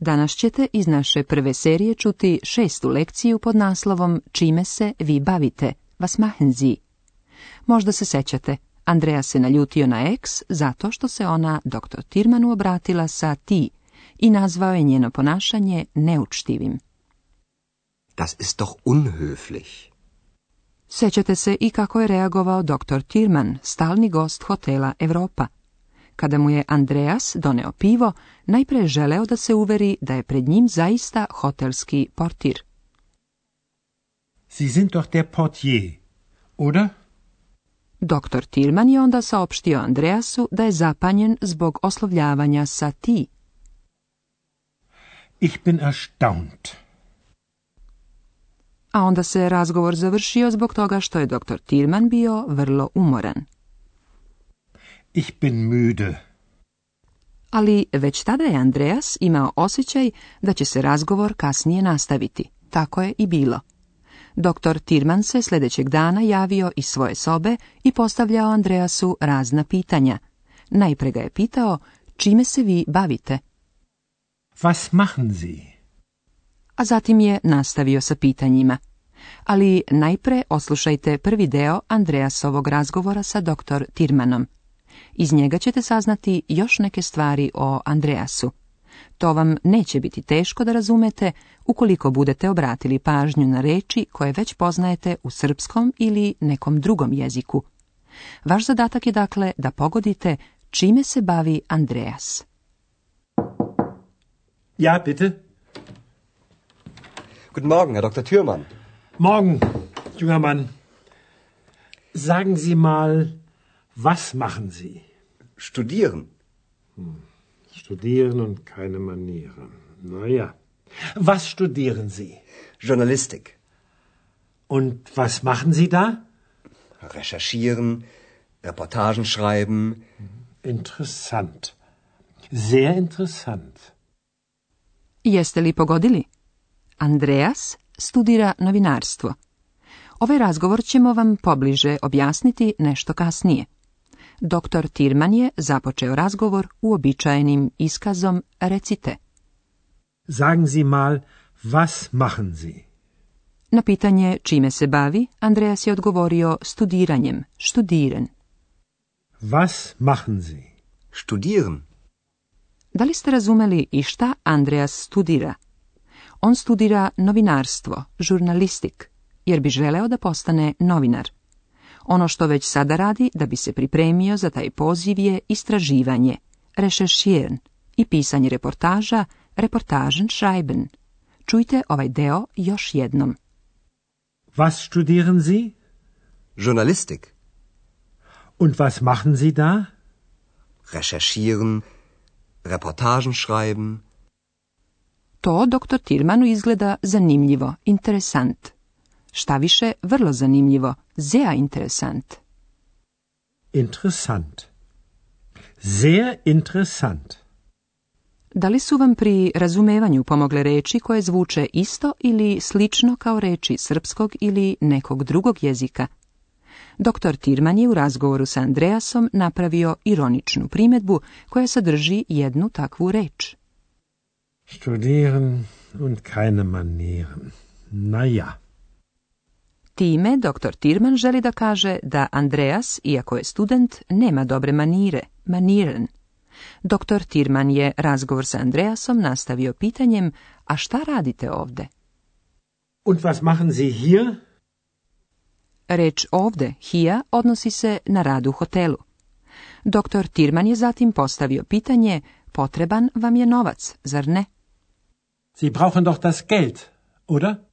Danas ćete iz naše prve serije čuti šestu lekciju pod naslovom Čime se vi bavite, vas machen Sie. Možda se sećate, Andreja se naljutio na eks zato što se ona dr. Tirmanu obratila sa ti i nazvao je njeno ponašanje neučtivim. Das ist doch unhöflich. Sećate se i kako je reagovao dr. Tirman, stalni gost hotela Europa – kada mu je Andreas doneo pivo, najpre želeo da se uveri da je pred njim zaista hotelski portir. Sie sind doch der Portier, oder? Doktor Tilman je onda saopštio Andreasu da je zapanjen zbog oslovljavanja sa ti. Ich bin erstaunt. A onda se razgovor završio zbog toga što je doktor Tilman bio vrlo umoran. Ich bin müde. Ali već tada je Andreas imao osjećaj da će se razgovor kasnije nastaviti. Tako je i bilo. Doktor Tirman se sljedećeg dana javio iz svoje sobe i postavljao Andreasu razna pitanja. Najpre ga je pitao čime se vi bavite. Was machen Sie? A zatim je nastavio sa pitanjima. Ali najpre oslušajte prvi deo Andreasovog razgovora sa doktor Tirmanom. Iz njega ćete saznati još neke stvari o Andreasu. To vam neće biti teško da razumete ukoliko budete obratili pažnju na reči koje već poznajete u srpskom ili nekom drugom jeziku. Vaš zadatak je dakle da pogodite čime se bavi Andreas. Ja, bitte. Guten Morgen, Herr Dr. Thürmann. Morgen, junger Mann. Sagen Sie mal, Was machen Sie? Studieren. Hm. Studieren und keine Manieren. Naja. Was studieren Sie? Journalistik. Und was machen Sie da? Recherchieren, Reportagen schreiben. Interessant. Sehr interessant. Jeste li pogodili? Andreas studira novinarstvo. Ovaj razgovor ćemo vam pobliže objasniti nešto kasnije. Doktor Tirman je započeo razgovor uobičajenim iskazom recite. Sagen Sie mal, was machen Sie? Na pitanje čime se bavi, Andreas je odgovorio studiranjem, studiren. Was machen Sie? Studieren. Da li ste razumeli i šta Andreas studira? On studira novinarstvo, žurnalistik, jer bi želeo da postane novinar. Ono što već sada radi da bi se pripremio za taj poziv je istraživanje, rešeširn i pisanje reportaža, reportažen schreiben. Čujte ovaj deo još jednom. Was studieren Sie? Journalistik. Und was machen Sie da? Recherchieren, reportažen schreiben. To doktor Tilmanu izgleda zanimljivo, interesant. Šta više, vrlo zanimljivo, sehr interessant. Interessant. Sehr interessant. Da li su vam pri razumevanju pomogle reči koje zvuče isto ili slično kao reči srpskog ili nekog drugog jezika? Doktor Tirman je u razgovoru sa Andreasom napravio ironičnu primjedbu koja sadrži jednu takvu reč. Studieren und keine manieren. Na ja. Time dr. Tirman želi da kaže da Andreas, iako je student, nema dobre manire, maniren. Dr. Tirman je razgovor sa Andreasom nastavio pitanjem, a šta radite ovde? Und was machen Sie hier? Reč ovde, hija odnosi se na rad u hotelu. Dr. Tirman je zatim postavio pitanje, potreban vam je novac, zar ne? Sie brauchen doch das Geld, oder?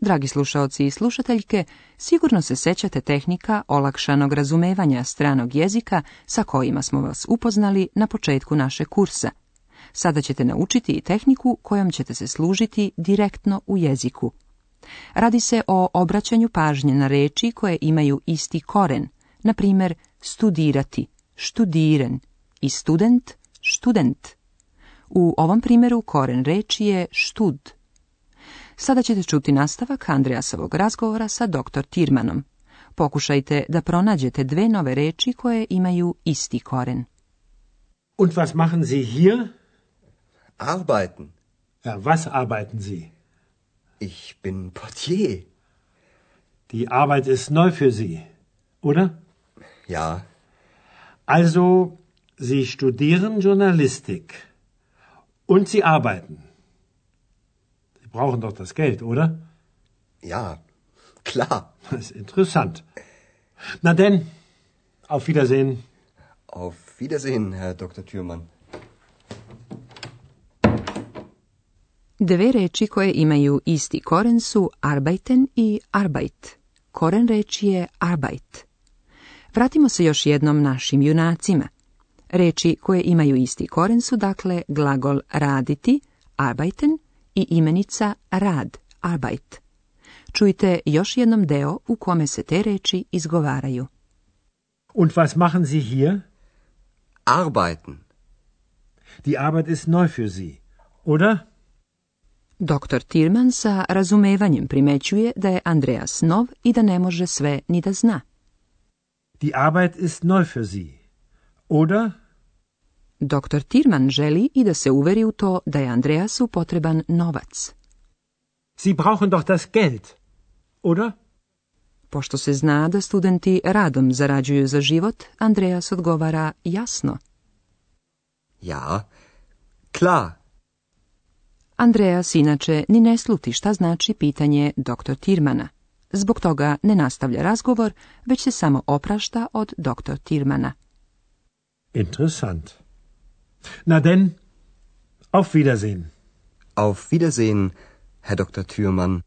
Dragi slušaoci i slušateljke, sigurno se sećate tehnika olakšanog razumevanja stranog jezika sa kojima smo vas upoznali na početku naše kursa. Sada ćete naučiti i tehniku kojom ćete se služiti direktno u jeziku. Radi se o obraćanju pažnje na reči koje imaju isti koren, na primjer studirati, študiren i student, študent. U ovom primjeru koren reči je štud, Sada ćete čuti nastavak Andreasovog razgovora sa dr. Tirmanom. Pokušajte da pronađete dve nove reči koje imaju isti koren. Und was machen Sie hier? Arbeiten. Ja, was arbeiten Sie? Ich bin Portier. Die Arbeit ist neu für Sie, oder? Ja. Also, Sie studieren Journalistik und Sie arbeiten. brauchen doch das Geld, oder? Ja, klar. Das ist interessant. Na denn, auf Wiedersehen. Auf Wiedersehen, Herr Dr. Thürmann. Dve reči koje imaju isti koren su arbeiten i arbeit. Koren reči je arbeit. Vratimo se još jednom našim junacima. Reči koje imaju isti koren su dakle glagol raditi, arbeiten i imenica rad, arbeit. Čujte još jednom deo u kome se te reči izgovaraju. Und was machen Sie hier? Arbeiten. Die Arbeit ist neu für Sie, oder? Doktor tillman sa razumevanjem primećuje da je Andreas nov i da ne može sve ni da zna. Die Arbeit ist neu für Sie, oder? Doktor Tirman želi i da se uveri u to da je Andreasu potreban novac. Sie brauchen doch das Geld, oder? Pošto se zna da studenti radom zarađuju za život, Andreas odgovara jasno. Ja, klar. Andreas inače ni ne sluti šta znači pitanje doktor Tirmana. Zbog toga ne nastavlja razgovor, već se samo oprašta od doktor Tirmana. Interesant. Na denn, auf Wiedersehen. Auf Wiedersehen, Herr Dr. Thürmann.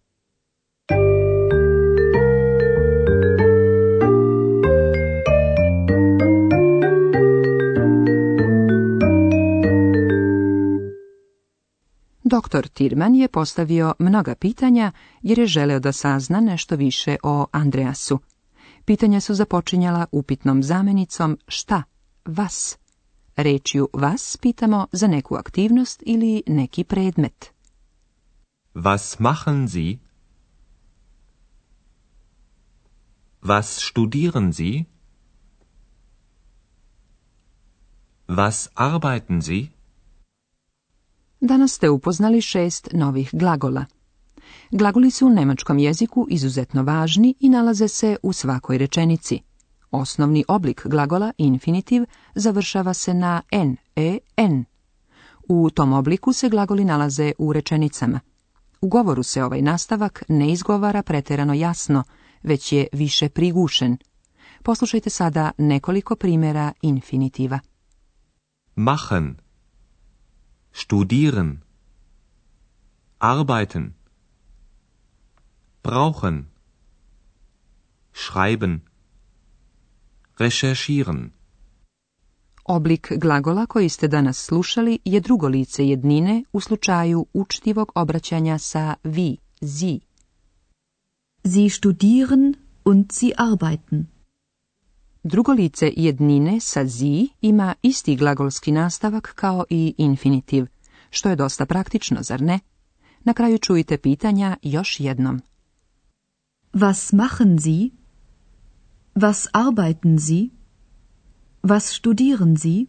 Doktor Tirman je postavio mnoga pitanja jer je želeo da sazna nešto više o Andreasu. Pitanja su započinjala upitnom zamenicom šta, vas, Rečju vas pitamo za neku aktivnost ili neki predmet. Was machen Sie? Was studieren Sie? Was arbeiten Sie? Danas ste upoznali šest novih glagola. Glagoli su u nemačkom jeziku izuzetno važni i nalaze se u svakoj rečenici. Osnovni oblik glagola infinitiv završava se na n, e, n. U tom obliku se glagoli nalaze u rečenicama. U govoru se ovaj nastavak ne izgovara preterano jasno, već je više prigušen. Poslušajte sada nekoliko primjera infinitiva. Machen studieren arbeiten brauchen schreiben Recherchieren. Oblik glagola koji ste danas slušali je drugo lice jednine u slučaju učtivog obraćanja sa vi, zi. Sie studieren und sie arbeiten. Drugo lice jednine sa zi ima isti glagolski nastavak kao i infinitiv, što je dosta praktično, zar ne? Na kraju čujte pitanja još jednom. Was machen Sie? Was arbeiten Sie? Was studieren Sie?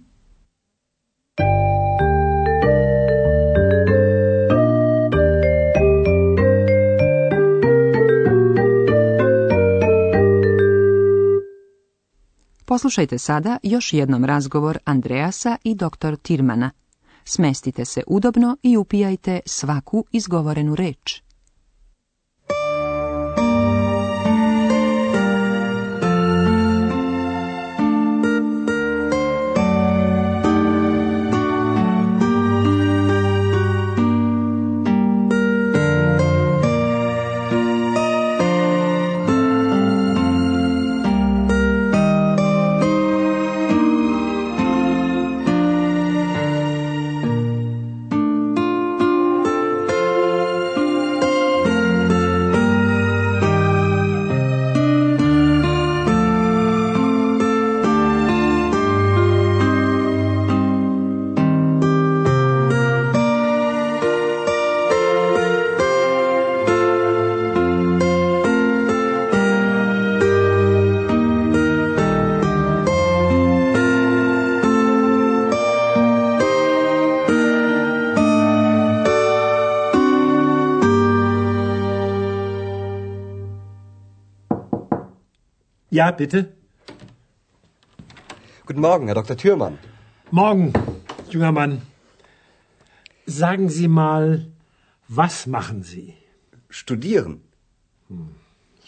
Poslušajte sada još jednom razgovor Andreasa i dr. Tirmana. Smestite se udobno i upijajte svaku izgovorenu reč. Ja, bitte. Guten Morgen, Herr Dr. Thürmann. Morgen, junger Mann. Sagen Sie mal, was machen Sie? Studieren. Hm.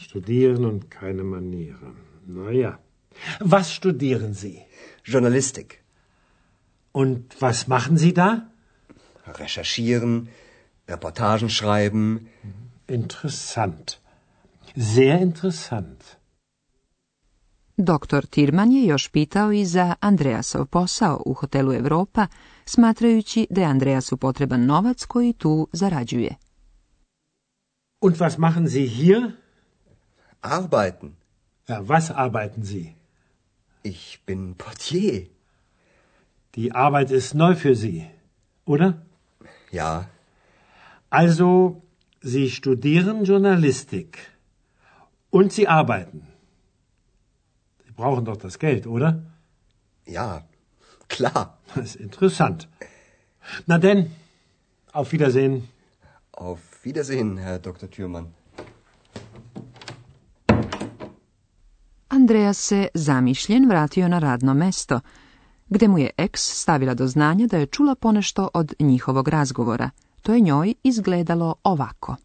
Studieren und keine Manieren. Naja. Was studieren Sie? Journalistik. Und was machen Sie da? Recherchieren, Reportagen schreiben. Hm, interessant. Sehr interessant. Doktor Tirman je još pitao i za Andreasov posao u hotelu Europa, smatrajući da je Andreasu potreban novac koji tu zarađuje. Und was machen Sie hier? Arbeiten. Ja, was arbeiten Sie? Ich bin Portier. Die Arbeit ist neu für Sie, oder? Ja. Also, Sie studieren Journalistik und Sie arbeiten. Sie brauchen doch das Geld, oder? Ja, klar. Das ist interessant. Na denn, auf Wiedersehen. Auf Wiedersehen, Herr Dr. Thürmann. Andreas se zamišljen vratio na radno mesto, gde mu je eks stavila do znanja da je čula ponešto od njihovog razgovora. To je njoj izgledalo ovako.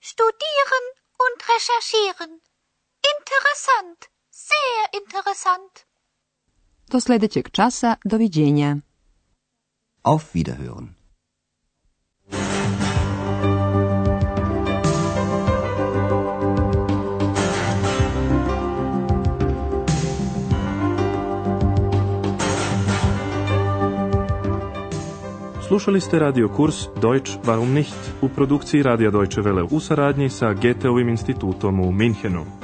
Studieren und recherchieren. Interessant. Sehr interessant. Do sljedećeg časa, doviđenja. Auf Wiederhören. Slušali ste radio kurs Deutsch warum nicht u produkciji Radija Deutsche Welle u saradnji sa Goetheovim institutom u Minhenu.